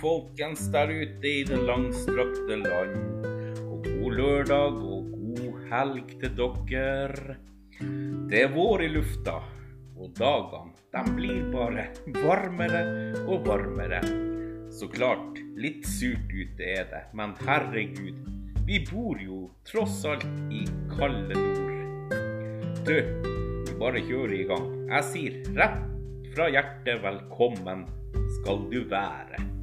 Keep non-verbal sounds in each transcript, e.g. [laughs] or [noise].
Folkens der ute i det langstrakte land. Og god lørdag og god helg til dere. Det er vår i lufta, og dagene de blir bare varmere og varmere. Så klart, litt surt ute er det, men herregud, vi bor jo tross alt i kalde nord. Du, vi bare kjører i gang. Jeg sier rett fra hjertet velkommen skal du være.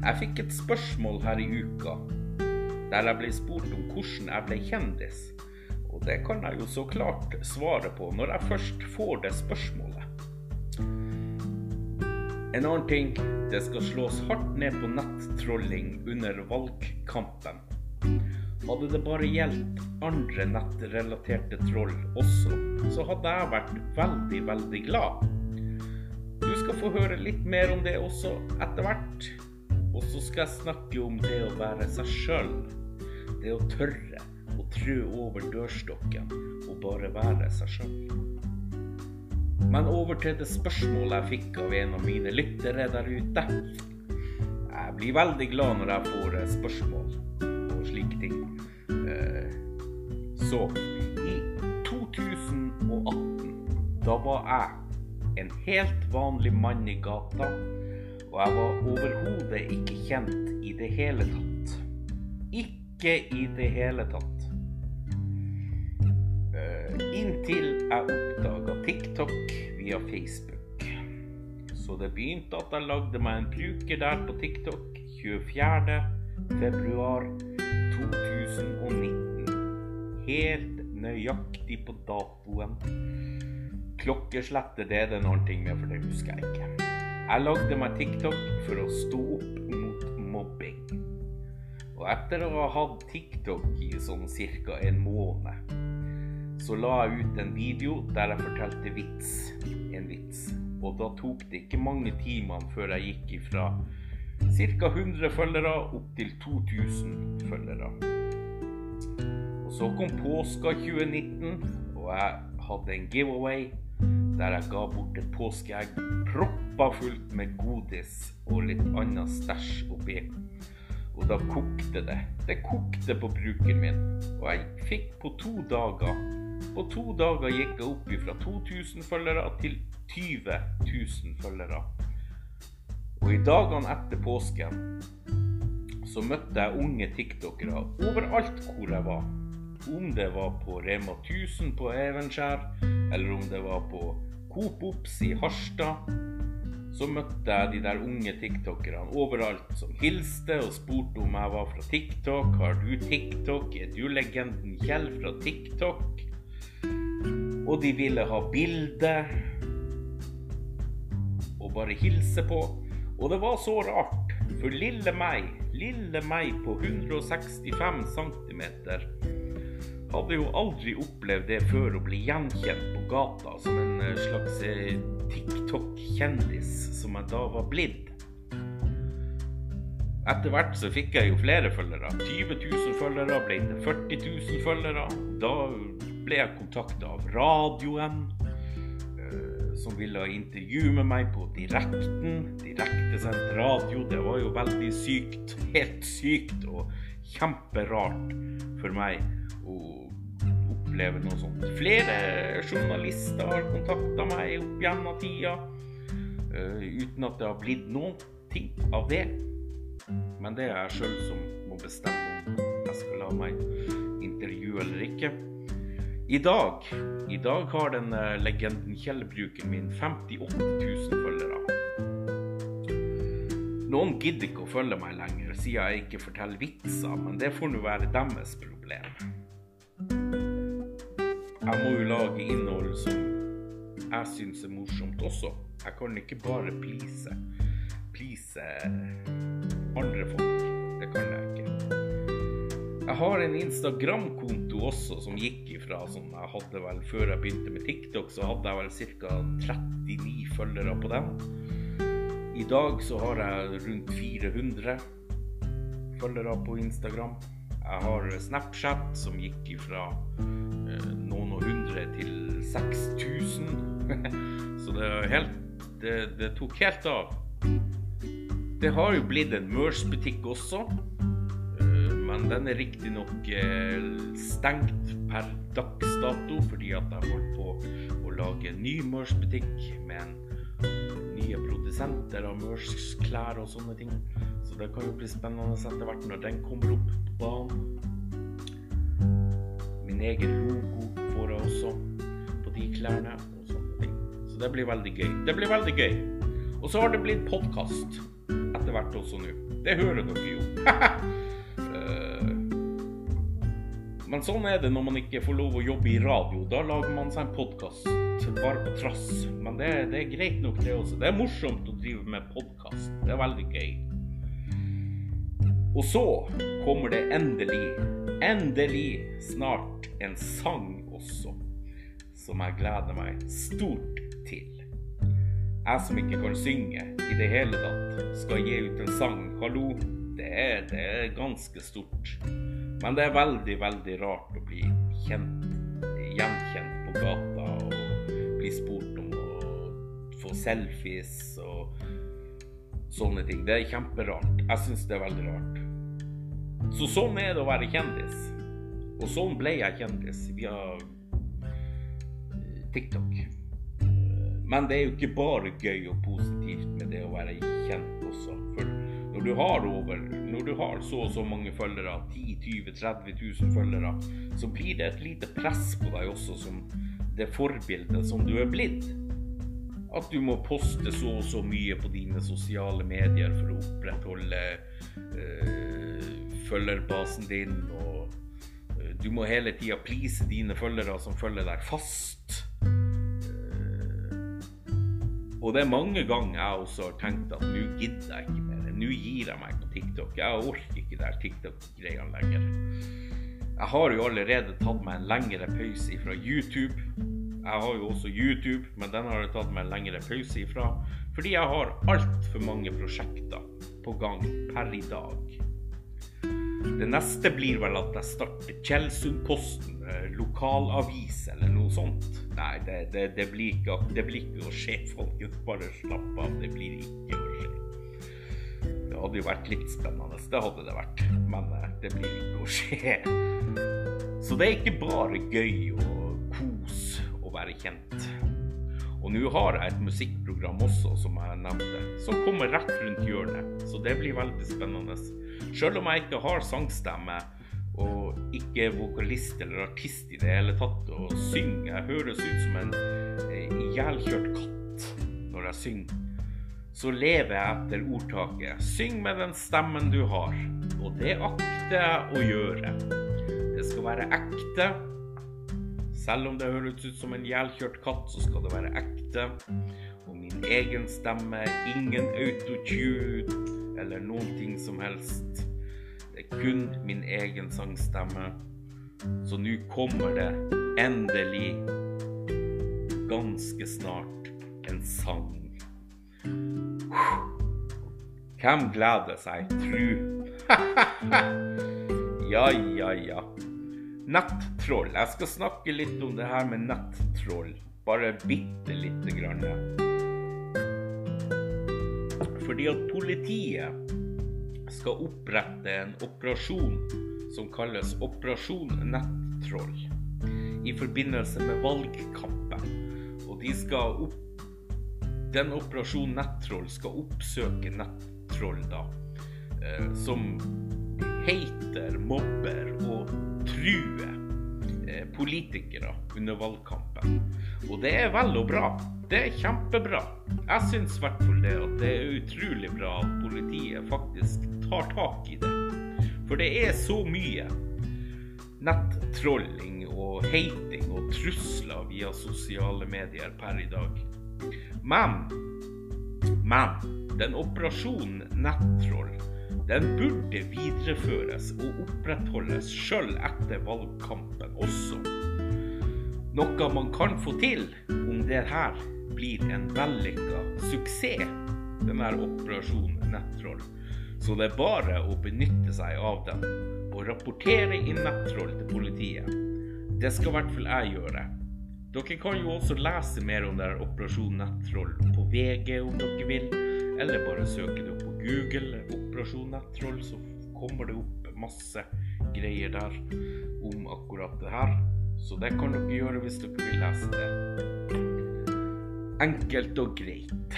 Jeg fikk et spørsmål her i uka der jeg ble spurt om hvordan jeg ble kjendis. Og det kan jeg jo så klart svare på når jeg først får det spørsmålet. En annen ting, det skal slås hardt ned på nettrolling under valgkampen. Hadde det bare gjeldt andre nettrelaterte troll også, så hadde jeg vært veldig, veldig glad. Du skal få høre litt mer om det også etter hvert. Og så skal jeg snakke om det å være seg sjøl. Det å tørre å trø over dørstokken og bare være seg sjøl. Men over til det spørsmålet jeg fikk av en av mine lyttere der ute. Jeg blir veldig glad når jeg får spørsmål og slike ting. Så i 2018, da var jeg en helt vanlig mann i gata, og jeg var overhodet ikke kjent i det hele tatt. Ikke i det hele tatt. Inntil jeg oppdaga TikTok via Facebook. Så det begynte at jeg lagde meg en bruker der på TikTok 24. februar 2019. Helt nøyaktig på datoen. Klokkeslettet det er det ting med, for det husker jeg ikke. Jeg lagde meg TikTok for å stå opp mot mobbing. Og etter å ha hatt TikTok i sånn ca. en måned, så la jeg ut en video der jeg fortalte vits. En vits. Og da tok det ikke mange timene før jeg gikk ifra ca. 100 følgere opp til 2000 følgere. Og så kom påska 2019, og jeg hadde en giveaway der jeg ga bort et påskeegg proppa fullt med godis og litt annen stæsj oppi. Og da kokte det. Det kokte på brukeren min. Og jeg fikk på to dager På to dager gikk jeg opp fra 2000 følgere til 20 000 følgere. Og i dagene etter påsken så møtte jeg unge tiktokere overalt hvor jeg var. Om det var på Rema 1000 på Evenskjær, eller om det var på Coop Ops i Harstad, så møtte jeg de der unge tiktokerne overalt som hilste og spurte om jeg var fra TikTok. Har du TikTok? Er du legenden Kjell fra TikTok? Og de ville ha bilde og bare hilse på. Og det var så rart, for lille meg, lille meg på 165 cm hadde jo aldri opplevd det før å bli gjenkjent på gata som en slags TikTok-kjendis som jeg da var blitt. Etter hvert så fikk jeg jo flere følgere. 20 000 følgere ble til 40 000 følgere. Da ble jeg kontakta av radioen, som ville intervjue med meg på direkten. Direktesendt radio. Det var jo veldig sykt. [laughs] Helt sykt og kjemperart for meg å oppleve noe sånt. Flere journalister har kontakta meg opp gjennom tida, uten at det har blitt noen ting av det. Men det er jeg sjøl som må bestemme om jeg skal la meg intervjue eller ikke. I dag, i dag har den legenden Kjell-brukeren min 58 000 følgere. Noen gidder ikke å følge meg lenger, siden jeg ikke forteller vitser, men det får nå være deres problem. Jeg må jo lage innhold som jeg syns er morsomt også. Jeg kan ikke bare please, please andre folk. Det kan jeg ikke. Jeg har en Instagram-konto også som gikk ifra sånn jeg hadde vel Før jeg begynte med TikTok, så hadde jeg vel ca. 39 følgere på den. I dag så har jeg rundt 400 følgere på Instagram. Jeg har Snapchat som gikk ifra noen og hundre til 6000. [laughs] Så det, helt, det, det, tok helt av. Det har jo blitt en Mørs-butikk også. Eh, men den er riktignok eh, stengt per dags dato fordi at de holdt på å lage en ny Mørs-butikk med nye produsenter av Mørs klær og sånne ting. Så det kan jo bli spennende etter hvert når den kommer opp på banen. Min egen logo også på de klærne og sånne ting. Så det blir veldig gøy. Det blir veldig gøy. Og så har det blitt podkast etter hvert også nå. Det hører dere jo. [laughs] Eh, men sånn er det når man ikke får lov å jobbe i radio. Da lager man seg en podkast bare på trass. Men det, det, er greit nok, det også. Det er morsomt å drive med podkast. Det er veldig gøy. Og så kommer det endelig, endelig snart en sang også, som jeg gleder meg stort til. Jeg som ikke kan synge i det hele tatt, skal gi ut en sang. Hallo, det er, det er ganske stort. Men det er veldig, veldig rart å bli kjent, gjenkjent på gata og bli spurt om å få selfies og sånne ting. Det er kjemperart. Jeg syns det er veldig rart. Så sånn er det å være kjendis. Og sånn ble jeg kjendis via eh, TikTok. Men det er jo ikke bare gøy og positivt med det å være kjent også. For når du har over Når du har så og så mange følgere, 10 20 30 000 følgere, så blir det et lite press på deg også som det forbildet som du er blitt. At du må poste så og så mye på dine sosiale medier for å opprettholde øh, følgerbasen din. Og du må hele tida please dine følgere som følger deg fast. Og det er mange ganger jeg også har tenkt at nå gidder jeg ikke mer. Nå gir jeg meg på TikTok. Jeg orker ikke de TikTok-greiene lenger. Jeg har jo allerede tatt meg en lengre pause fra YouTube. Jeg har jo også YouTube, men den har jeg tatt meg en lengre pause ifra. Fordi jeg har altfor mange prosjekter på gang per i dag. Det neste blir vel at jeg starter Tjeldsundposten, eh, lokalavis eller noe sånt. Nei, det, det, det, blir ikke, det, blir ikke, å skje, folkens. Bare slapp av. Det blir ikke å skje. Det hadde jo vært litt spennende, det hadde det vært. Men eh, det blir ikke å skje. Så det er ikke bare gøy og kos å være kjent. Og nå har jeg et musikkprogram også, som jeg nevnte, som kommer rett rundt hjørnet. Så det blir veldig spennende. Selv om jeg ikke har sangstemme og ikke er vokalist eller artist i det hele tatt og synger Jeg høres ut som en eh, ihjelkjørt katt når jeg synger. Så lever jeg etter ordtaket 'syng med den stemmen du har'. Og det akter jeg å gjøre. Det skal være ekte. Selv om det høres ut som en ihjelkjørt katt, så skal det være ekte. Og min egen stemme, ingen autotune eller noen ting som helst. Det er kun min egen sangstemme. Så nå kommer det endelig, ganske snart, en sang. Hvem gleder seg, tru? [laughs] ja, ja, ja. Nettroll. Jeg skal snakke litt om det her med nettroll. Bare bitte lite grann fordi at politiet skal opprette en operasjon som kalles Operasjon Nettroll i forbindelse med valgkampen. Og de skal opp Den operasjonen Nettroll skal oppsøke nettroll, da, eh, som hater, mobber og truer eh, politikere under valgkampen. Og det er vel og bra. Det er kjempebra. Jeg syns i hvert fall det at det er utrolig bra at politiet faktisk tar tak i det. For det er så mye nettrolling og hating og trusler via sosiale medier per i dag. Men men den operasjonen nettroll den burde videreføres og opprettholdes sjøl etter valgkampen også noe man kan få til om det her blir en vellykka suksess, denne operasjonen nettroll. Så det er bare å benytte seg av den og rapportere inn nettroll til politiet. Det skal i hvert fall jeg gjøre. Dere kan jo også lese mer om det Operasjon nettroll på VG om dere vil, eller bare søke det opp på Google Operasjon Nettroll, så kommer det opp masse greier der om akkurat det her. Så det kan dere gjøre hvis dere vil lese det. Enkelt og greit.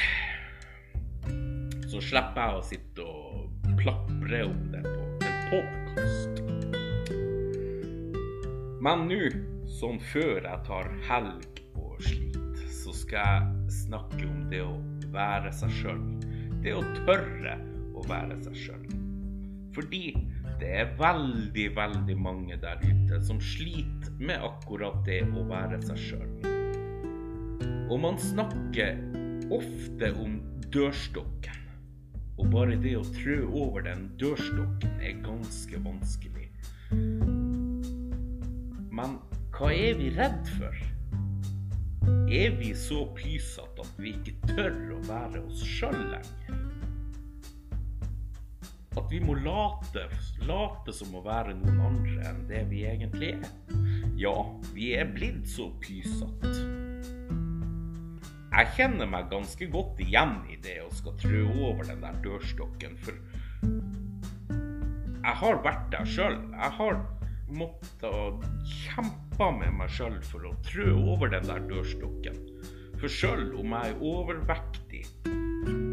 Så slipper jeg å sitte og plapre om det på en podkast. Men nå, sånn før jeg tar helg og slit, så skal jeg snakke om det å være seg sjøl. Det å tørre å være seg sjøl. Fordi det er veldig, veldig mange der ute som sliter med akkurat det å være seg sjøl. Og man snakker ofte om dørstokken. Og bare det å trø over den dørstokken er ganske vanskelig. Men hva er vi redd for? Er vi så pysete at vi ikke tør å være oss sjøl lenger? At vi må late, late som å være noen andre enn det vi egentlig er. Ja, vi er blitt så pysete. Jeg kjenner meg ganske godt igjen i det å skal trø over den der dørstokken, for jeg har vært der sjøl. Jeg har måttet kjempe med meg sjøl for å trø over den der dørstokken. For sjøl om jeg er overvektig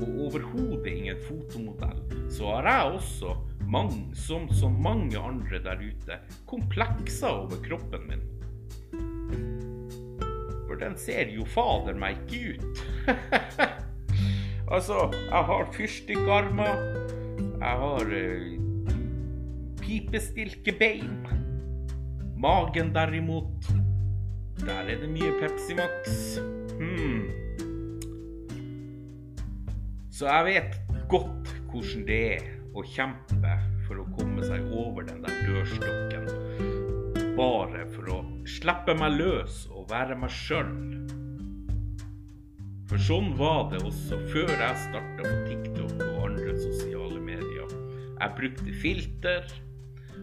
og overhodet ingen fotomodell, så har jeg også, mange, som så mange andre der ute, komplekser over kroppen min. Den ser jo fader meg ikke ut. [laughs] altså, jeg har fyrstikkarmer, jeg har uh, pipestilkebein. Magen derimot, der er det mye Pepsi Max. Hmm. Så jeg vet godt hvordan det er å kjempe for å komme seg over den der dørstokken. Bare for å slippe meg løs og være meg sjøl. For sånn var det også før jeg starta på TikTok og andre sosiale medier. Jeg brukte filter,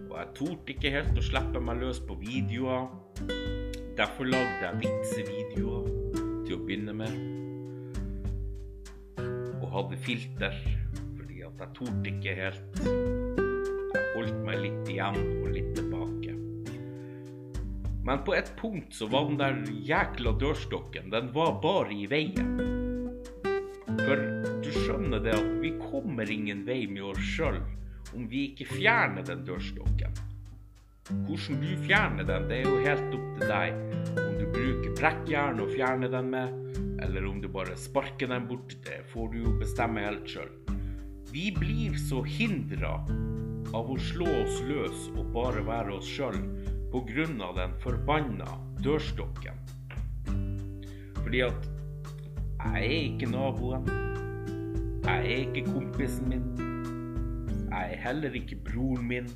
og jeg torde ikke helt å slippe meg løs på videoer. Derfor lagde jeg vitsevideoer til å begynne med og hadde filter, fordi at jeg torde ikke helt. Jeg holdt meg litt igjen og litt tilbake. Men på et punkt så var den der jækla dørstokken, den var bare i veien. For du skjønner det at vi kommer ingen vei med oss sjøl om vi ikke fjerner den dørstokken. Hvordan du fjerner den, det er jo helt opp til deg. Om du bruker brekkjern og fjerner den med, eller om du bare sparker den bort, det får du jo bestemme helt sjøl. Vi blir så hindra av å slå oss løs og bare være oss sjøl pga. den forbanna dørstokken. Fordi at jeg er ikke naboen. Jeg er ikke kompisen min. Jeg er heller ikke broren min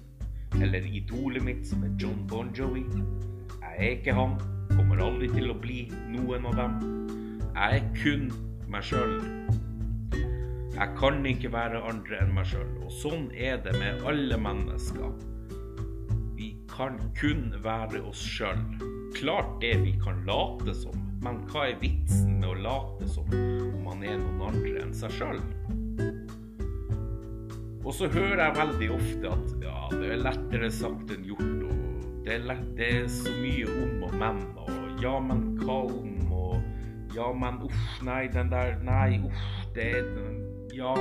eller idolet mitt som er John Bon Jovi. Jeg er ikke han, kommer aldri til å bli noen av dem. Jeg er kun meg sjøl. Jeg kan ikke være andre enn meg sjøl, og sånn er det med alle mennesker. Kan kun være oss sjøl. Klart det vi kan late som, men hva er vitsen med å late som om man er noen andre enn seg sjøl? Og så hører jeg veldig ofte at ja, det er lettere sagt enn gjort, og det er, lett, det er så mye om og men, og ja, men hva om, og ja, men uff, nei, den der, nei, uff, det er Ja,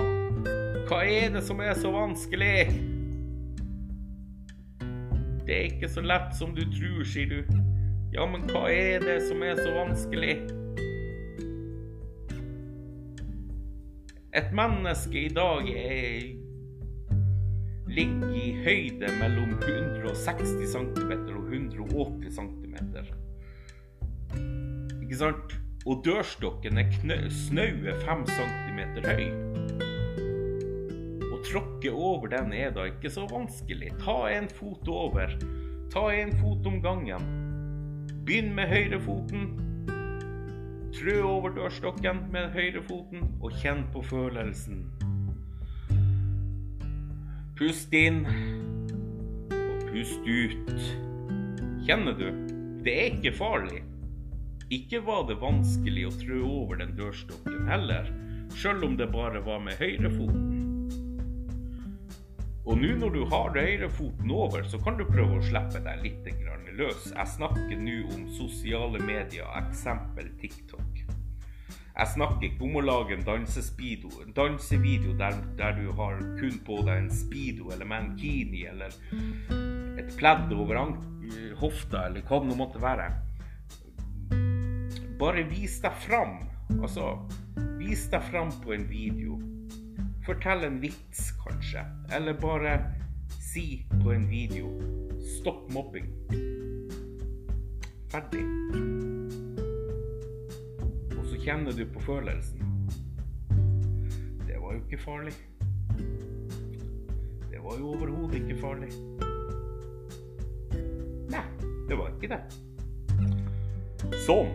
hva er det som er så vanskelig? Det er ikke så lett som du tror, sier du. Ja, men hva er det som er så vanskelig? Et menneske i dag er ligger i høyde mellom 160 cm og 180 cm. Ikke sant? Og dørstokken er snaue 5 cm høy. Tråkke over den er da ikke så vanskelig. Ta en fot over. Ta en fot om gangen. Begynn med høyrefoten. Trø over dørstokken med høyrefoten, og kjenn på følelsen. Pust inn og pust ut. Kjenner du? Det er ikke farlig. Ikke var det vanskelig å trø over den dørstokken heller, sjøl om det bare var med høyrefoten. Og nå når du har reirefoten over, så kan du prøve å slippe deg litt løs. Jeg snakker nå om sosiale medier, eksempel TikTok. Jeg snakker ikke om å lage en dansevideo der, der, du har kun på deg en speedo eller mankini eller et pledd over hofta eller hva det nå måtte være. Bare vis deg fram. Altså, vis deg fram på en video. Fortell en vits, kanskje. Eller bare si på en video 'stopp mobbing'. Ferdig. Og så kjenner du på følelsen. Det var jo ikke farlig. Det var jo overhodet ikke farlig. Nei, det var ikke det. Sånn.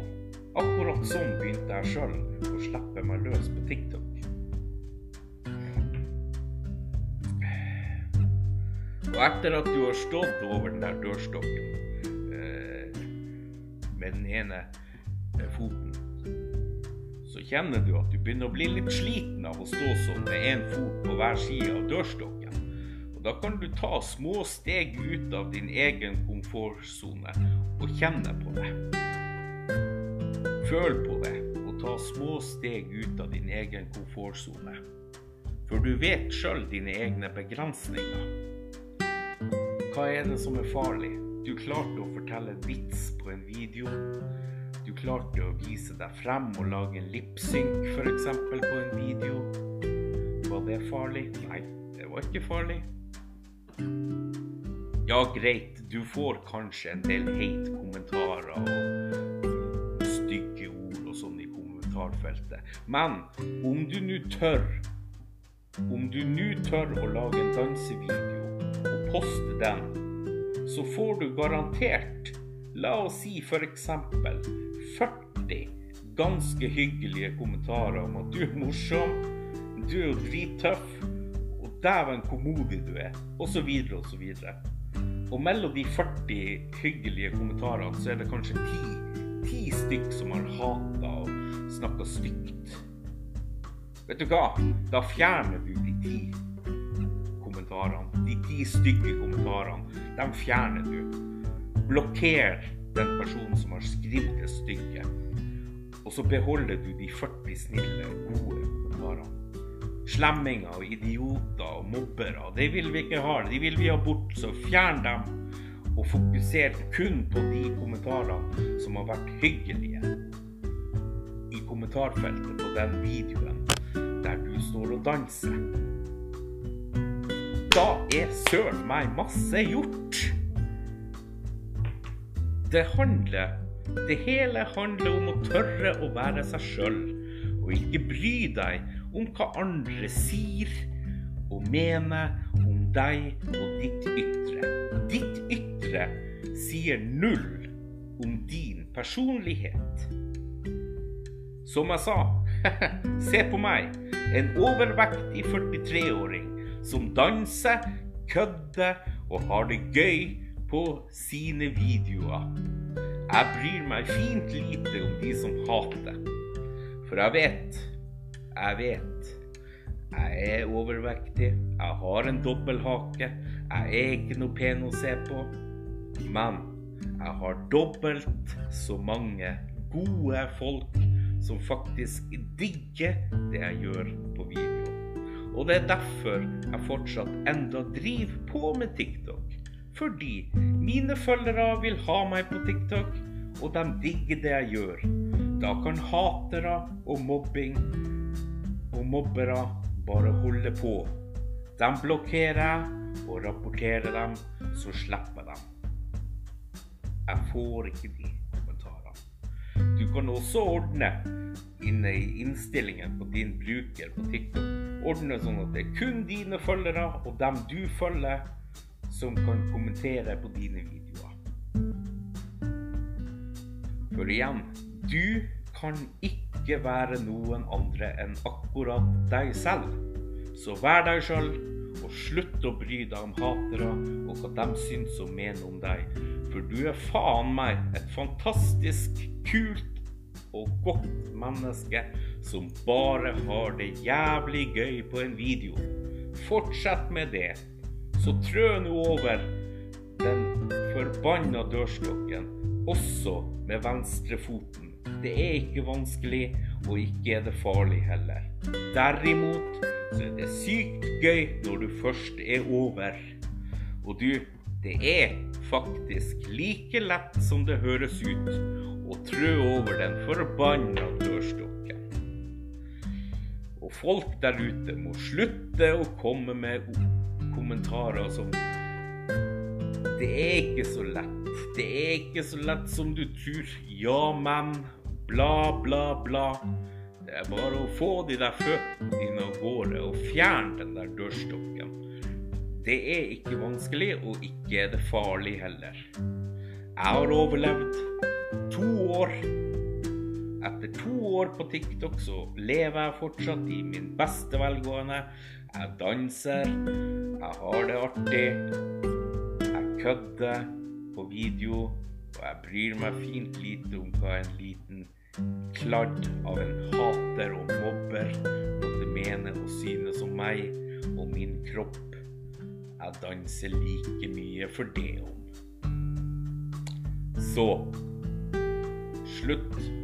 Akkurat sånn begynte jeg sjøl å slippe meg løs på TikTok. Og etter at du har stått over den der dørstokken eh, med den ene eh, foten, så kjenner du at du begynner å bli litt sliten av å stå sånn med én fot på hver side av dørstokken. Og da kan du ta små steg ut av din egen komfortsone og kjenne på det. Føl på det og ta små steg ut av din egen komfortsone. For du vet sjøl dine egne begrensninger. Hva er det som er farlig? Du klarte å fortelle en vits på en video. Du klarte å vise deg frem og lage en lipsynk f.eks. på en video. Var det farlig? Nei, det var ikke farlig. Ja, greit, du får kanskje en del hate-kommentarer og stygge ord og sånn i kommentarfeltet. Men om du nå tør Om du nå tør å lage en dansevideo poste den, så får du garantert, la oss si f.eks. 40 ganske hyggelige kommentarer om at du er morsom, du er jo drittøff, og dæven hvor modig du er, osv. osv. Og mellom de 40 hyggelige kommentarene så er det kanskje 10, 10 stykk som har hata og snakka stygt. Vet du hva? Da fjerner du de ti kommentarene, de ti stygge kommentarene, de fjerner du. Blokker den personen som har skrevet det stygge. Og så beholder du de 40 snille, gode kommentarene. Slemminger og idioter og mobbere, det vil vi ikke ha. De vil vi ha bort, så fjern dem. Og fokuser kun på de kommentarene som har vært hyggelige i kommentarfeltet på den videoen der du står og danser da er søren meg masse gjort. Det handler Det hele handler om å tørre å være seg sjøl, og ikke bry deg om hva andre sier og mener om deg og ditt ytre. Ditt ytre sier null om din personlighet. Som jeg sa, [laughs] se på meg, en overvektig 43-åring som danser, kødder og har det gøy på sine videoer. Jeg bryr meg fint lite om de som hater. For jeg vet, jeg vet jeg er overvektig, jeg har en dobbelthake, jeg er ikke noe pen å se på. Men jeg har dobbelt så mange gode folk som faktisk digger det jeg gjør på video. Og det er derfor jeg fortsatt enda driver på med TikTok. Fordi mine følgere vil ha meg på TikTok, og de digger det jeg gjør. Da kan hatere og mobbing og mobbere bare holde på. De blokkerer jeg og rapporterer dem, så slipper de. Jeg får ikke de kommentarene. Du kan også ordne inne i innstillingen på din bruker på TikTok ordne sånn at det er kun dine følgere og dem du følger, som kan kommentere på dine videoer. For igjen, du kan ikke være noen andre enn akkurat deg selv. Så vær deg sjøl, og slutt å bry deg om hatere og hva de syns og mener om deg. For du er faen meg et fantastisk kult og godt menneske som bare har det jævlig gøy på en video. Fortsett med det. så trø nå over den forbanna dørstokken, også med venstrefoten. Det er ikke vanskelig, og ikke er det farlig heller. Derimot så er det sykt gøy når du først er over. Og du, det er faktisk like lett som det høres ut å trø over den forbanna dørstokken. Og folk der ute må slutte å komme med kommentarer som Det er ikke så lett. Det er ikke så lett som du tror. Ja, men Bla, bla, bla. Det er bare å få de der føttene dine av gårde og fjerne den der dørstokken. Det er ikke vanskelig, og ikke er det farlig heller. Jeg har overlevd to år. Etter to år på TikTok så lever jeg fortsatt i min beste velgående. Jeg danser, jeg har det artig, jeg kødder på video, og jeg bryr meg fint lite om hva en liten kladd av en hater og mobber måtte mene og synes om meg og min kropp. Jeg danser like mye for det om. Så slutt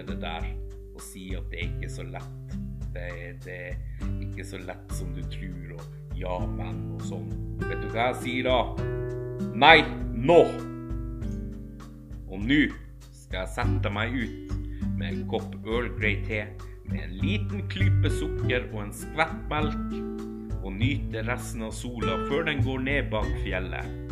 med det der og si at det er ikke så lett. Det, det er ikke så lett som du tror, og ja, men og sånn. Vet du hva jeg sier da? Nei, nå! Og nå skal jeg sette meg ut med en kopp Earl Grey-te med en liten klype sukker og en skvett melk, og nyte resten av sola før den går ned bak fjellet.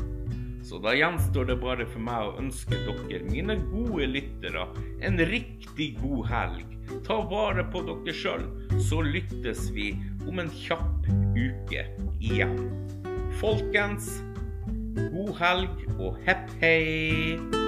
Så da gjenstår det bare for meg å ønske dere, mine gode lyttere, en riktig god helg. Ta vare på dere sjøl, så lyttes vi om en kjapp uke igjen. Folkens, god helg og hepp hei!